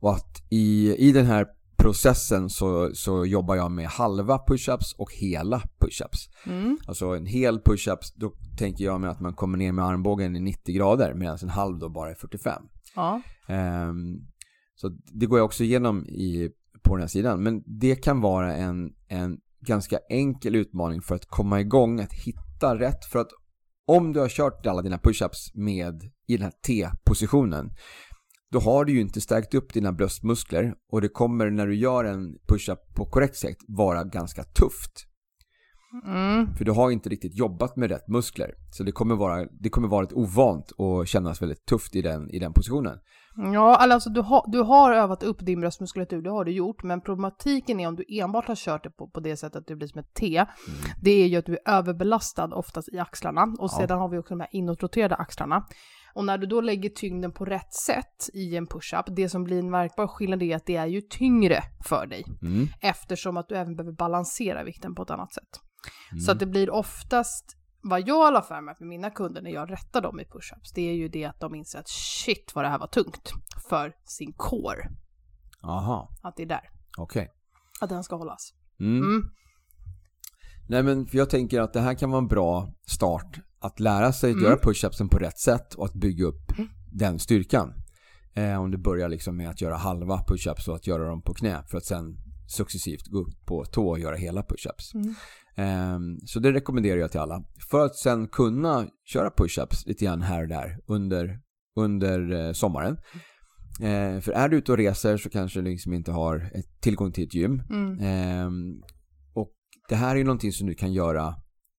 Och att i, i den här processen så, så jobbar jag med halva push-ups och hela push-ups. Mm. Alltså en hel push-ups, då tänker jag mig att man kommer ner med armbågen i 90 grader medan en halv då bara är 45. Ja. Ehm, så det går jag också igenom i, på den här sidan. Men det kan vara en, en ganska enkel utmaning för att komma igång, att hitta rätt. För att om du har kört alla dina push-ups med i den här T-positionen då har du ju inte stärkt upp dina bröstmuskler och det kommer när du gör en push-up på korrekt sätt vara ganska tufft. Mm. För du har inte riktigt jobbat med rätt muskler. Så det kommer vara, det kommer vara ett ovant och kännas väldigt tufft i den, i den positionen. Ja, alltså du har, du har övat upp din bröstmuskulatur, det har du gjort, men problematiken är om du enbart har kört det på, på det sättet att det blir som ett T, det är ju att du är överbelastad oftast i axlarna och Ja. sedan har vi också de här inåtroterade axlarna. Och när du då lägger tyngden på rätt sätt i en push-up, det som blir en märkbar skillnad är att det är ju tyngre för dig Mm. eftersom att du även behöver balansera vikten på ett annat sätt. Mm. Så att det blir oftast, vad jag i alla fall med mina kunder när jag rättar dem i push-ups, det är ju det att de inser att shit vad det här var tungt för sin core. Aha, Att det är där, okej. att den ska hållas. Mm. Mm. Nej men för jag tänker att det här kan vara en bra start att lära sig att Mm. göra push-upsen på rätt sätt och att bygga upp Mm. den styrkan. Eh, om du börjar liksom med att göra halva push-ups och att göra dem på knä för att sen successivt gå upp på tå och göra hela push-ups. Mm. Ehm, så det rekommenderar jag till alla. För att sen kunna köra push-ups lite grann här och där under, under eh, sommaren. Eh, för är du ute och reser så kanske du liksom inte har tillgång till ett gym. Mm. Ehm, och det här är någonting som du kan göra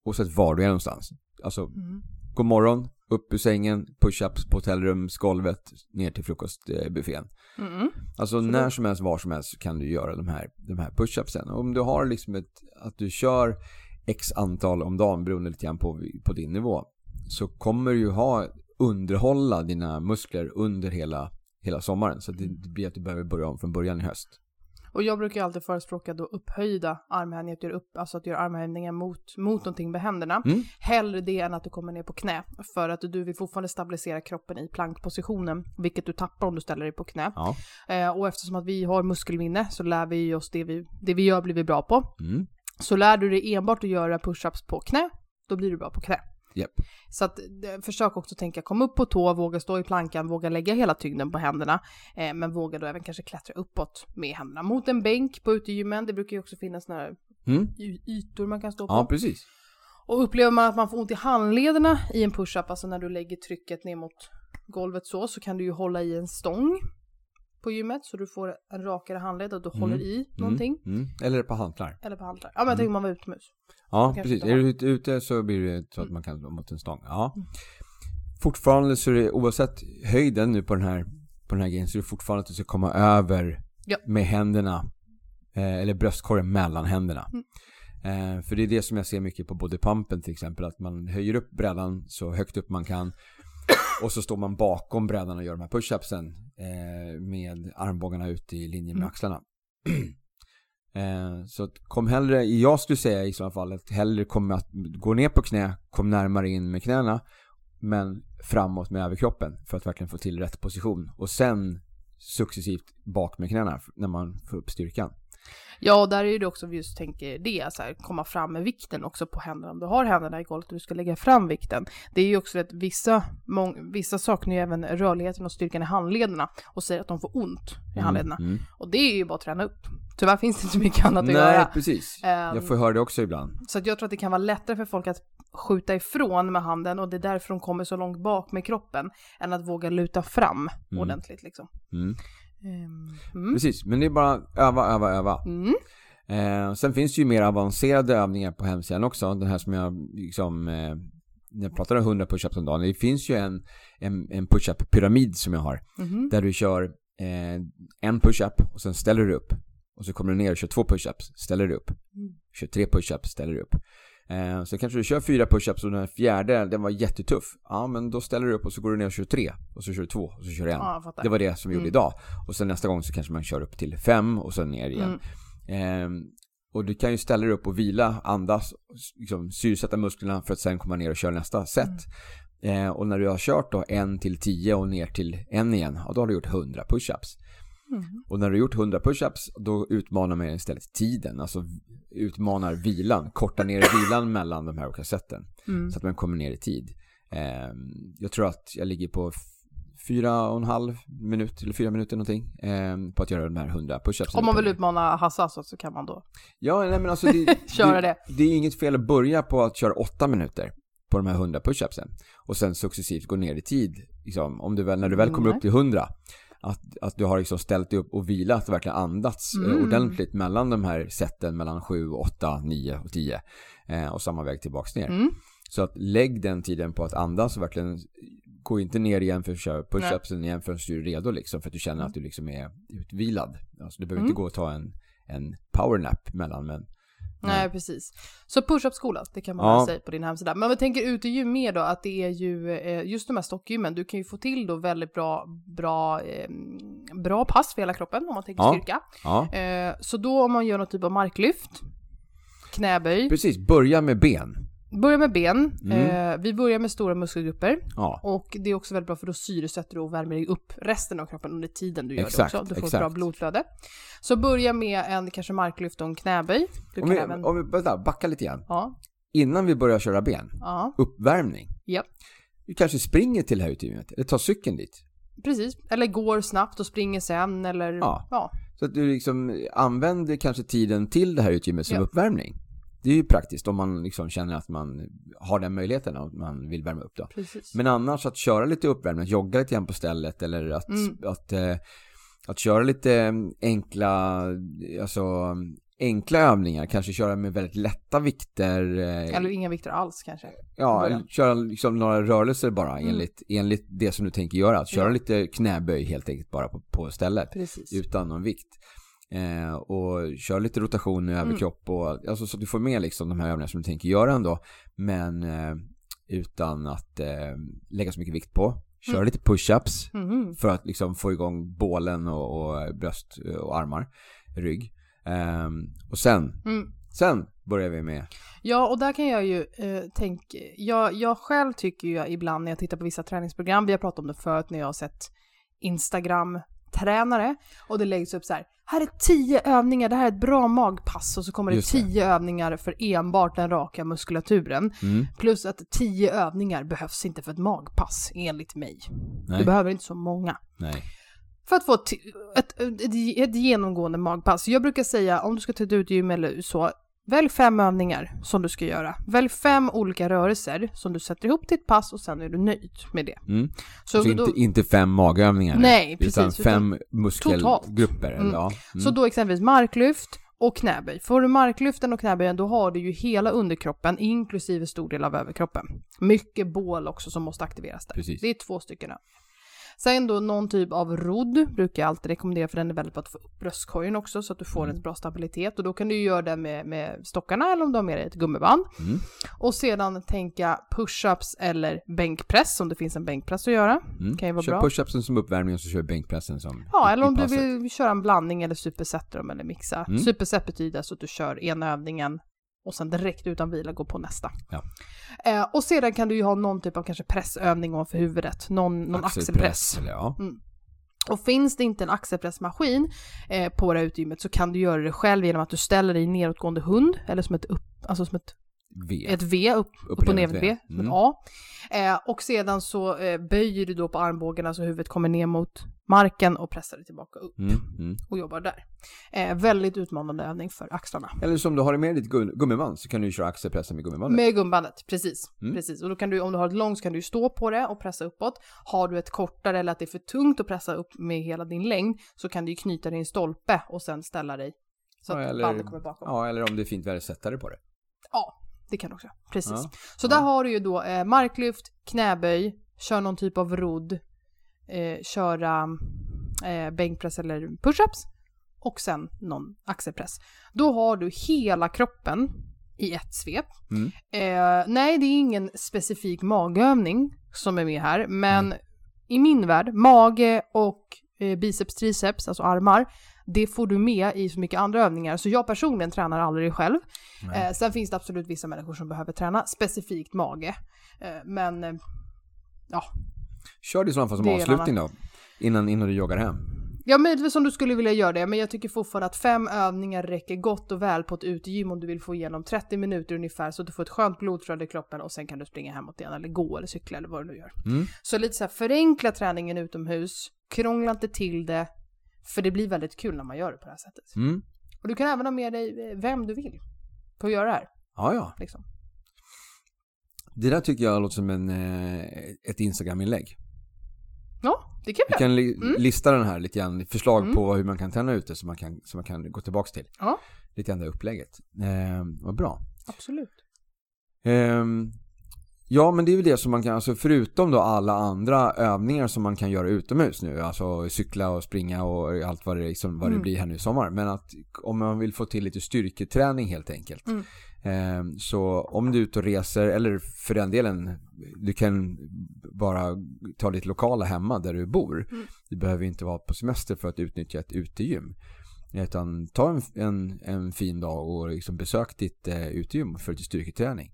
oavsett var du är någonstans. Alltså, Mm. god morgon, upp ur sängen, push-ups på hotellrumsgolvet, ner till frukostbuffén. Mm. Alltså Absolut. när som helst, var som helst så kan du göra de här, de här push-upsen. Om du har liksom ett, att du kör x antal om dagen beroende lite grann på, på din nivå. Så kommer du ju ha, underhålla dina muskler under hela, hela sommaren. Så det, det blir att du behöver börja om från början i höst. Och jag brukar alltid förespråka då upphöjda armhävningar, att göra, upp, alltså att göra armhävningar mot, mot någonting med händerna. Mm. Hellre det än att du kommer ner på knä. För att du vill fortfarande stabilisera kroppen i plankpositionen, vilket du tappar om du ställer dig på knä. Ja. Eh, och eftersom att vi har muskelminne så lär vi oss det vi, det vi gör blir vi bra på. Mm. Så lär du dig enbart att göra push-ups på knä, då blir du bra på knä. Japp. Så att, försök också tänka, kom upp på tå, våga stå i plankan, våga lägga hela tyngden på händerna. Eh, men våga då även kanske klättra uppåt med händerna. Mot en bänk på utegymmen, det brukar ju också finnas här Mm. ytor man kan stå på. Ja, precis. Och upplever man att man får ont i handlederna i en push-up, alltså när du lägger trycket ner mot golvet så, så kan du ju hålla i en stång på gymmet så du får en rakare handled och du håller i någonting. Mm. Mm. Eller på hantlar. Eller på hantlar. Ja men jag tänker man var utomhus. Ja, precis. Är du ute- ute så blir det så att man kan mot en stång. Ja. Mm. Fortfarande så är det oavsett höjden nu på den här, på den här grejen så är det fortfarande att du ska komma över Ja. med händerna eh, eller bröstkorgen mellan händerna. Mm. Eh, för det är det som jag ser mycket på bodypumpen till exempel att man höjer upp brädan så högt upp man kan och så står man bakom brädan och gör de här push-upsen med armbågarna ut i linje med Mm. axlarna. Eh, så kom hellre, jag skulle säga i så fall att hellre kom att gå ner på knä, kom närmare in med knäna men framåt med överkroppen för att verkligen få till rätt position och sen successivt bak med knäna när man får upp styrkan. Ja, och där är det också vi just tänker det, så här, komma fram med vikten också på händerna. Om du har händerna i golvet och du ska lägga fram vikten. Det är ju också att vissa, mång, vissa saknar ju även rörligheten och styrkan i handlederna och säger att de får ont i handlederna. Mm. Och det är ju bara att träna upp. Tyvärr finns det inte mycket annat att Nej, göra. precis. Ehm, Jag får höra det också ibland. Så att jag tror att det kan vara lättare för folk att skjuta ifrån med handen och det är därför de kommer så långt bak med kroppen än att våga luta fram Mm. ordentligt liksom. Mm. Ehm, Mm. Precis, men det är bara öva, öva, öva. Mm. Eh, sen finns det ju mer avancerade övningar på hemsidan också. Den här som jag liksom, eh, när jag pratar om 100 pushups om dagen. Det finns ju en, en, en push-up pyramid som jag har. Mhm. Där du kör eh, en push-up och sen ställer du upp. Och så kommer du ner och kör två push-ups, ställer du upp. Mm. Kör tre push-ups, ställer du upp. Eh, så kanske du kör fyra push-ups och den fjärde, den var jättetuff. Ja, men då ställer du upp och så går du ner och kör tre. Och så kör du två och så kör du en. Ja. Det var det som vi gjorde Mm. idag. Och sen nästa gång så kanske man kör upp till fem och sen ner igen. Mm. Ehm, och du kan ju ställa dig upp och vila, andas, liksom syresätta musklerna för att sen komma ner och köra nästa set. Mm. Eh, och när du har kört då en till tio och ner till en igen, ja, då har du gjort 100 pushups. Mm. Och när du har gjort 100 pushups, då utmanar man istället tiden. Alltså utmanar vilan, kortar ner vilan mellan de här olika seten. Mm. Så att man kommer ner i tid. Ehm, jag tror att jag ligger på fyra och en halv minut eller fyra minuter någonting ehm, på att göra de här 100 pushupsen. Om man vill utmana Hasse alltså, så kan man då Ja, nej men alltså det, köra det. det är inget fel att börja på att köra åtta minuter på de här 100 pushupsen och sen successivt gå ner i tid. Liksom, om du väl, när du väl kommer Nej. upp till 100 att, att du har liksom ställt dig upp och vilat och verkligen andats eh, Mm. ordentligt mellan de här seten mellan 7, 8, 9 och 10 eh, och samma väg tillbaks ner. Mm. Så att lägg den tiden på att andas och verkligen gå inte ner igen för att köra push-upsen igen förrän du är redo liksom för att du känner att du liksom är utvilad. Alltså du behöver Mm. inte gå och ta en, en powernap mellan men Nej, precis. Så push-up-skola, det kan man Ja. säga på din hemsida. Men om vi tänker utegym mer då, att det är ju eh, just de här stockgymmen, du kan ju få till då väldigt bra, bra, eh, bra pass för hela kroppen om man tänker Ja. styrka. ja. Eh, så då om man gör något typ av marklyft, knäböj, Precis, börja med ben. Börja med ben, Mm. eh, vi börjar med stora muskelgrupper Ja, och det är också väldigt bra för då syresätter du och värmer dig upp resten av kroppen under tiden du gör Exakt, det också. Du får ett exakt. bra blodflöde. Så börja med en kanske marklyft och en knäböj. Du om vi, även... om vi vänta, backa lite grann. Ja, Innan vi börjar köra ben, ja, uppvärmning. ja. Vi kanske springer till det här utegymmet, eller tar cykeln dit. Precis, eller går snabbt och springer sen eller Ja. ja. Så att du liksom använder kanske tiden till det här utegymmet som Ja. uppvärmning. Det är ju praktiskt om man liksom känner att man har den möjligheten och man vill värma upp då. precis. Men annars att köra lite uppvärmning, att jogga lite grann på stället eller att, Mm. att, eh, att köra lite enkla, alltså enkla övningar, kanske köra med väldigt lätta vikter. eh, Eller inga vikter alls kanske. Ja, eller köra liksom några rörelser bara Mm. enligt, enligt det som du tänker göra. Att köra Ja. lite knäböj helt enkelt bara på, på stället Precis. utan någon vikt. Eh, och kör lite rotation i överkropp och alltså, så att du får med liksom de här övningarna som du tänker göra ändå. Men eh, utan att eh, lägga så mycket vikt på. Kör Mm. lite push-ups Mhm. för att liksom få igång bålen och, och bröst och armar, rygg. Ehm, och sen, Mm. sen börjar vi med Ja, och där kan jag ju eh, tänka, jag, jag själv tycker ju ibland när jag tittar på vissa träningsprogram, vi har pratat om det förut när jag har sett Instagram-tränare och det läggs upp så här, här är tio övningar, det här är ett bra magpass och så kommer det Just det. tio övningar för enbart den raka muskulaturen. mm, Plus att tio övningar behövs inte för ett magpass enligt mig. Du nej, behöver inte så många. nej. För att få ett, ett, ett, genomgående magpass. Jag brukar säga om du ska ta ett utegym eller så, välj fem övningar som du ska göra. Välj fem olika rörelser som du sätter ihop till ett pass och sen är du nöjd med det. Mm. Så, Så, då, inte, inte fem magövningar? Nej, precis, Utan utan fem muskelgrupper? Mm. Ja. Mm. så då exempelvis marklyft och knäböj. Får du marklyften och knäböjen då har du ju hela underkroppen inklusive stor del av överkroppen. Mycket bål också som måste aktiveras där. Precis. Det är två stycken. Sen då någon typ av rodd brukar jag alltid rekommendera för den är väldigt bra att få upp bröstkorgen också så att du får Mm. en bra stabilitet och då kan du ju göra det med, med stockarna eller om du har med dig ett gummiband. Mm. Och sedan tänka push-ups eller bänkpress om det finns en bänkpress att göra. Mm. kan ju vara kör bra. push-upsen som uppvärmning och så kör bänkpressen som Ja, eller om du vill köra en blandning eller supersätter dem eller mixa. Mm. Superset betyder alltså att du kör ena övningen och sen direkt utan vila går på nästa. Ja. Eh, och sedan kan du ju ha någon typ av kanske pressövning ovanför huvudet, någon, någon axelpress. Eller, ja. Och finns det inte en axelpressmaskin eh, på det här utegymmet så kan du göra det själv genom att du ställer dig i nedåtgående hund, eller som ett, upp, alltså som ett V. ett V, upp, upp och ner med V. Ett Mm. A. Eh, och sedan så eh, böjer du då på armbågarna så huvudet kommer ner mot marken och pressar det tillbaka upp Mm, mm. och jobbar där. Eh, väldigt utmanande övning för axlarna. Eller som du har med ditt gu- gummiband så kan du köra axelpressen med gummibandet. Med gumbandet, precis. Mm. precis. Och då kan du, om du har ett långt så kan du stå på det och pressa uppåt. Har du ett kortare eller att det är för tungt att pressa upp med hela din längd så kan du ju knyta dig i en stolpe och sen ställa dig så Ja, att eller- bandet kommer bakom. Ja, eller om det är fint väder, sätta dig på det. Ja, det kan du också. Precis. Ja, Så ja. där har du ju då eh, marklyft, knäböj, kör någon typ av rodd, eh, köra eh, bänkpress eller pushups och sen någon axelpress. Då har du hela kroppen i ett svep. Mm. Eh, nej, det är ingen specifik magövning som är med här, men i min värld, mage och eh, biceps, triceps, alltså armar, det får du med i så mycket andra övningar. Så jag personligen tränar aldrig själv. Eh, sen finns det absolut vissa människor som behöver träna specifikt mage. Eh, men eh, ja, Kör det i sådana fall som Det avslutning då. Innan, innan du joggar hem. Ja, möjligtvis om du skulle vilja göra det, men jag tycker fortfarande att fem övningar räcker gott och väl på ett utegym om du vill få igenom 30 minuter ungefär så att du får ett skönt blodflöde i kroppen och sen kan du springa hemåt igen eller gå eller cykla eller vad du nu gör. Mm. Så lite så här förenkla träningen utomhus, krångla inte till det, för det blir väldigt kul när man gör det på det här sättet. Mm. Och du kan även ha med dig eh, vem du vill på att göra det här. Ja, ja. Liksom. Det där tycker jag låter som en, eh, ett Instagram-inlägg. Ja, det kan Vi vi kan li- Mm. lista den här lite grann, förslag Mm. på hur man kan träna ute som man kan, som man kan gå tillbaka till. Ja. Lite grann det upplägget. Eh, vad bra. Absolut. Ehm, ja, men det är väl det som man kan, alltså förutom då alla andra övningar som man kan göra utomhus nu, alltså cykla och springa och allt vad det, liksom, vad det Mm. blir här nu i sommar. Men att om man vill få till lite styrketräning helt enkelt. Mm. Ehm, så om du är ute och reser, eller för den delen, du kan bara ta ditt lokala hemma där du bor. Mm. Du behöver inte vara på semester för att utnyttja ett utegym. Utan ta en, en, en fin dag och liksom besök ditt eh, utegym för lite styrketräning.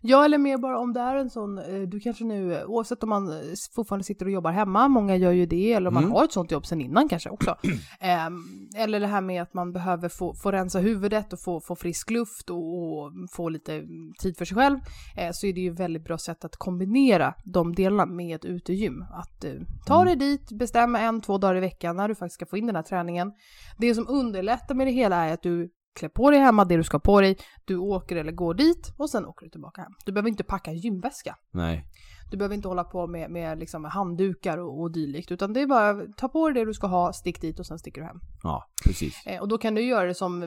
Ja, eller mer bara om det är en sån, eh, du kanske nu, eh, oavsett om man eh, fortfarande sitter och jobbar hemma, många gör ju det, eller om man Mm. har ett sånt jobb sen innan kanske också. Ehm, eller det här med att man behöver få, få rensa huvudet och få, få frisk luft och, och få lite mm, tid för sig själv, eh, så är det ju ett väldigt bra sätt att kombinera de delarna med ett utegym. Att eh, ta Mm. dig dit, bestämma en, två dagar i veckan när du faktiskt ska få in den här träningen. Det som underlättar med det hela är att du klär på dig hemma det du ska ha på dig, du åker eller går dit och sen åker du tillbaka hem. Du behöver inte packa en gymväska. Nej. Du behöver inte hålla på med, med liksom handdukar och, och dylikt, utan det är bara ta på dig det du ska ha, stick dit och sen sticker du hem. Ja, precis. Eh, och då kan du göra det som,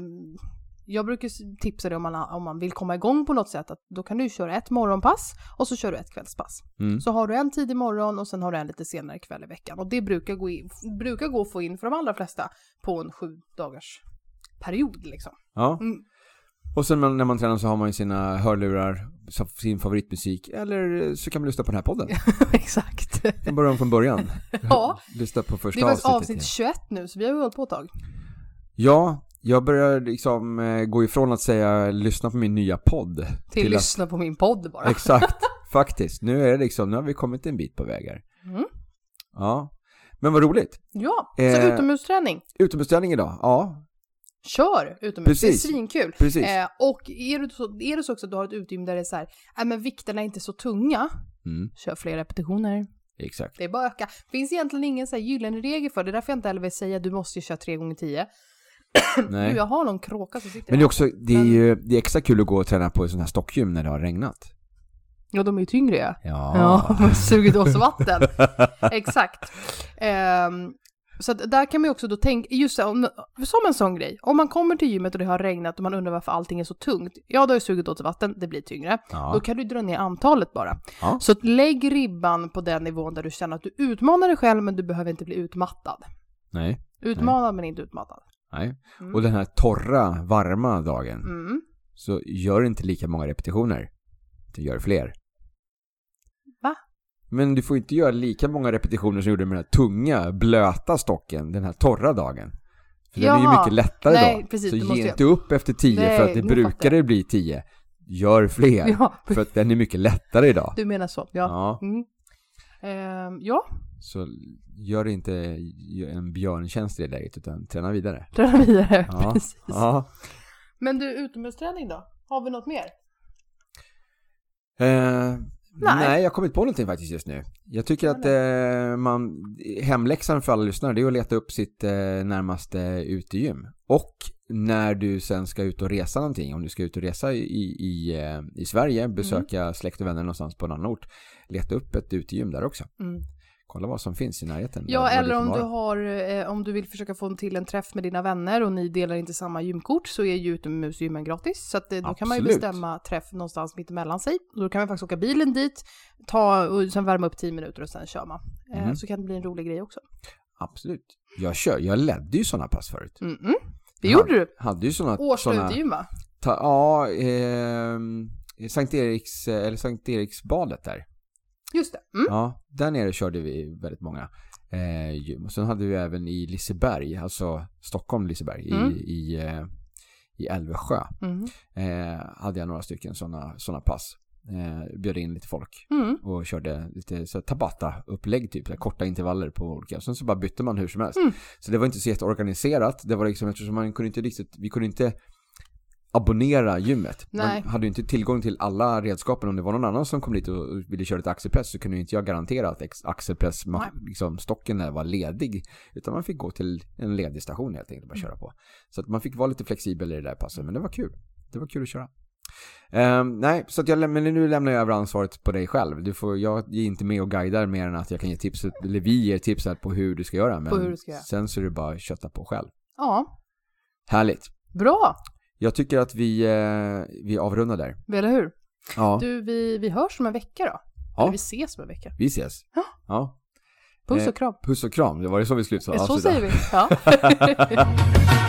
jag brukar tipsa dig om man, om man vill komma igång på något sätt, att då kan du köra ett morgonpass och så kör du ett kvällspass. Mm. Så har du en tidig morgon och sen har du en lite senare kväll i veckan. Och det brukar gå, in, brukar gå att få in för de allra flesta på en sju dagars period liksom. Ja. Mm. Och sen när man tränar så har man ju sina hörlurar, sin favoritmusik. Eller så kan man lyssna på den här podden. Exakt. Från början från början. Ja. Lyssna på Det första är faktiskt avsnittet. avsnitt 21 nu, så vi har ju hållit på ett tag. Ja, jag börjar liksom eh, gå ifrån att säga lyssna på min nya podd. Till, att- lyssna på min podd bara. Exakt, faktiskt. Nu är det liksom, nu har vi kommit en bit på vägar. Mm. Ja. Men vad roligt. Ja, så Eh, utomhusträning. Utomhusträning idag, ja. Kör utomhus, Precis. det är svinkul. Precis. Eh, och är det, så, är det så också att du har ett utrymme där det är så här, nej men vikterna är inte så tunga, Mm, kör fler repetitioner. exakt. Det är bara att öka. Finns egentligen ingen så här gyllene regel för det, är därför jag inte heller vill säga att du måste ju köra 3 gånger 10 Nej. Nu, jag har någon kråka som sitter Men det är också, det är ju det är extra kul att gå och träna på sånt här stockgym när det har regnat. Ja, de är ju tyngre ja. Ja. Ja, sugit åt sig vatten. Exakt. Ehm, så att där kan man ju också då tänka, just så, om, som en sån grej, om man kommer till gymmet och det har regnat och man undrar varför allting är så tungt, ja då har ju sugit åt vatten, det blir tyngre. Då Ja. kan du dra ner antalet bara. Ja. Så att lägg ribban på den nivån där du känner att du utmanar dig själv men du behöver inte bli utmattad. Nej, Utmanad men inte utmattad. nej. Mm. Och den här torra, varma dagen, Mm. så gör inte lika många repetitioner. Du gör fler. Men du får inte göra lika många repetitioner som du gjorde med den här tunga, blöta stocken den här torra dagen. För den är ju Jaha. mycket lättare Nej, då. precis, så ge inte upp efter tio Nej, för att det brukar det bli tio. Gör fler. Ja, För att den är mycket lättare idag. du menar så. Ja. Ja. Mm. Ehm, ja, Så gör inte en björntjänst i det läget utan träna vidare. träna vidare. Ja. Precis. Ja. Men du, utomhusträning då? Har vi något mer? Eh, nej. Nej. jag har kommit på någonting faktiskt just nu. Jag tycker att eh, man, hemläxan för alla lyssnare det är att leta upp sitt eh, närmaste utegym. Och när du sen ska ut och resa någonting, om du ska ut och resa i, i, eh, i Sverige, besöka släkt och vänner någonstans på en annan ort, leta upp ett utegym där också. Mm. Kolla vad som finns i närheten. Ja, eller om du, har, eh, om du vill försöka få till en träff med dina vänner och ni delar inte samma gymkort så är ju utomhusgymmen gratis. Så att, eh, då kan man ju bestämma träff någonstans mitt emellan sig. Då kan man faktiskt åka bilen dit, ta och sen värma upp 10 minuter och sen kör man. Eh, Mhm. Så kan det bli en rolig grej också. Absolut. Jag kör, jag ledde ju sådana pass förut. Mm -mm. Det gjorde du. Hade ju sådana... Utegym va? Ja, eh, Sankt Eriks, eh, eller Sankt Eriksbadet där. Just det. Mm. Ja, där nere körde vi väldigt många eh, gym. Och sen hade vi även i Liseberg, alltså Stockholm, Liseberg, Mm. i, i, eh, i Älvsjö. Mm. Eh, hade jag några stycken sådana såna pass. Eh, bjöd in lite folk Mm. och körde lite så Tabata-upplägg typ, så korta intervaller på olika. Sen så bara bytte man hur som helst. Mm. Så det var inte så jätteorganiserat. Det var liksom eftersom man kunde inte riktigt, vi kunde inte abonnera gymmet. Nej. Man hade ju inte tillgång till alla redskapen. Om det var någon annan som kom dit och ville köra ett axelpress så kunde ju inte jag garantera att axelpress, liksom stocken där var ledig. Utan man fick gå till en ledig station helt enkelt och bara Mm. köra på. Så att man fick vara lite flexibel i det där passet, men det var kul. Det var kul att köra. Ehm, nej, så att jag, men nu lämnar jag över ansvaret på dig själv. Du får, jag är inte med och guidar mer än att jag kan ge tips, eller vi ger tips här på hur du ska göra. Men hur du ska göra. sen så är det bara att kötta på själv. Ja, Härligt. bra. Jag tycker att vi, eh, vi avrundar där. Eller hur? Ja, Du, vi, vi hörs om en vecka då. Ja. Eller vi ses om en vecka. vi ses. Ja. ja. Puss Eh, och kram. Puss och kram, det var det så vi skulle Så säger vi. Ja.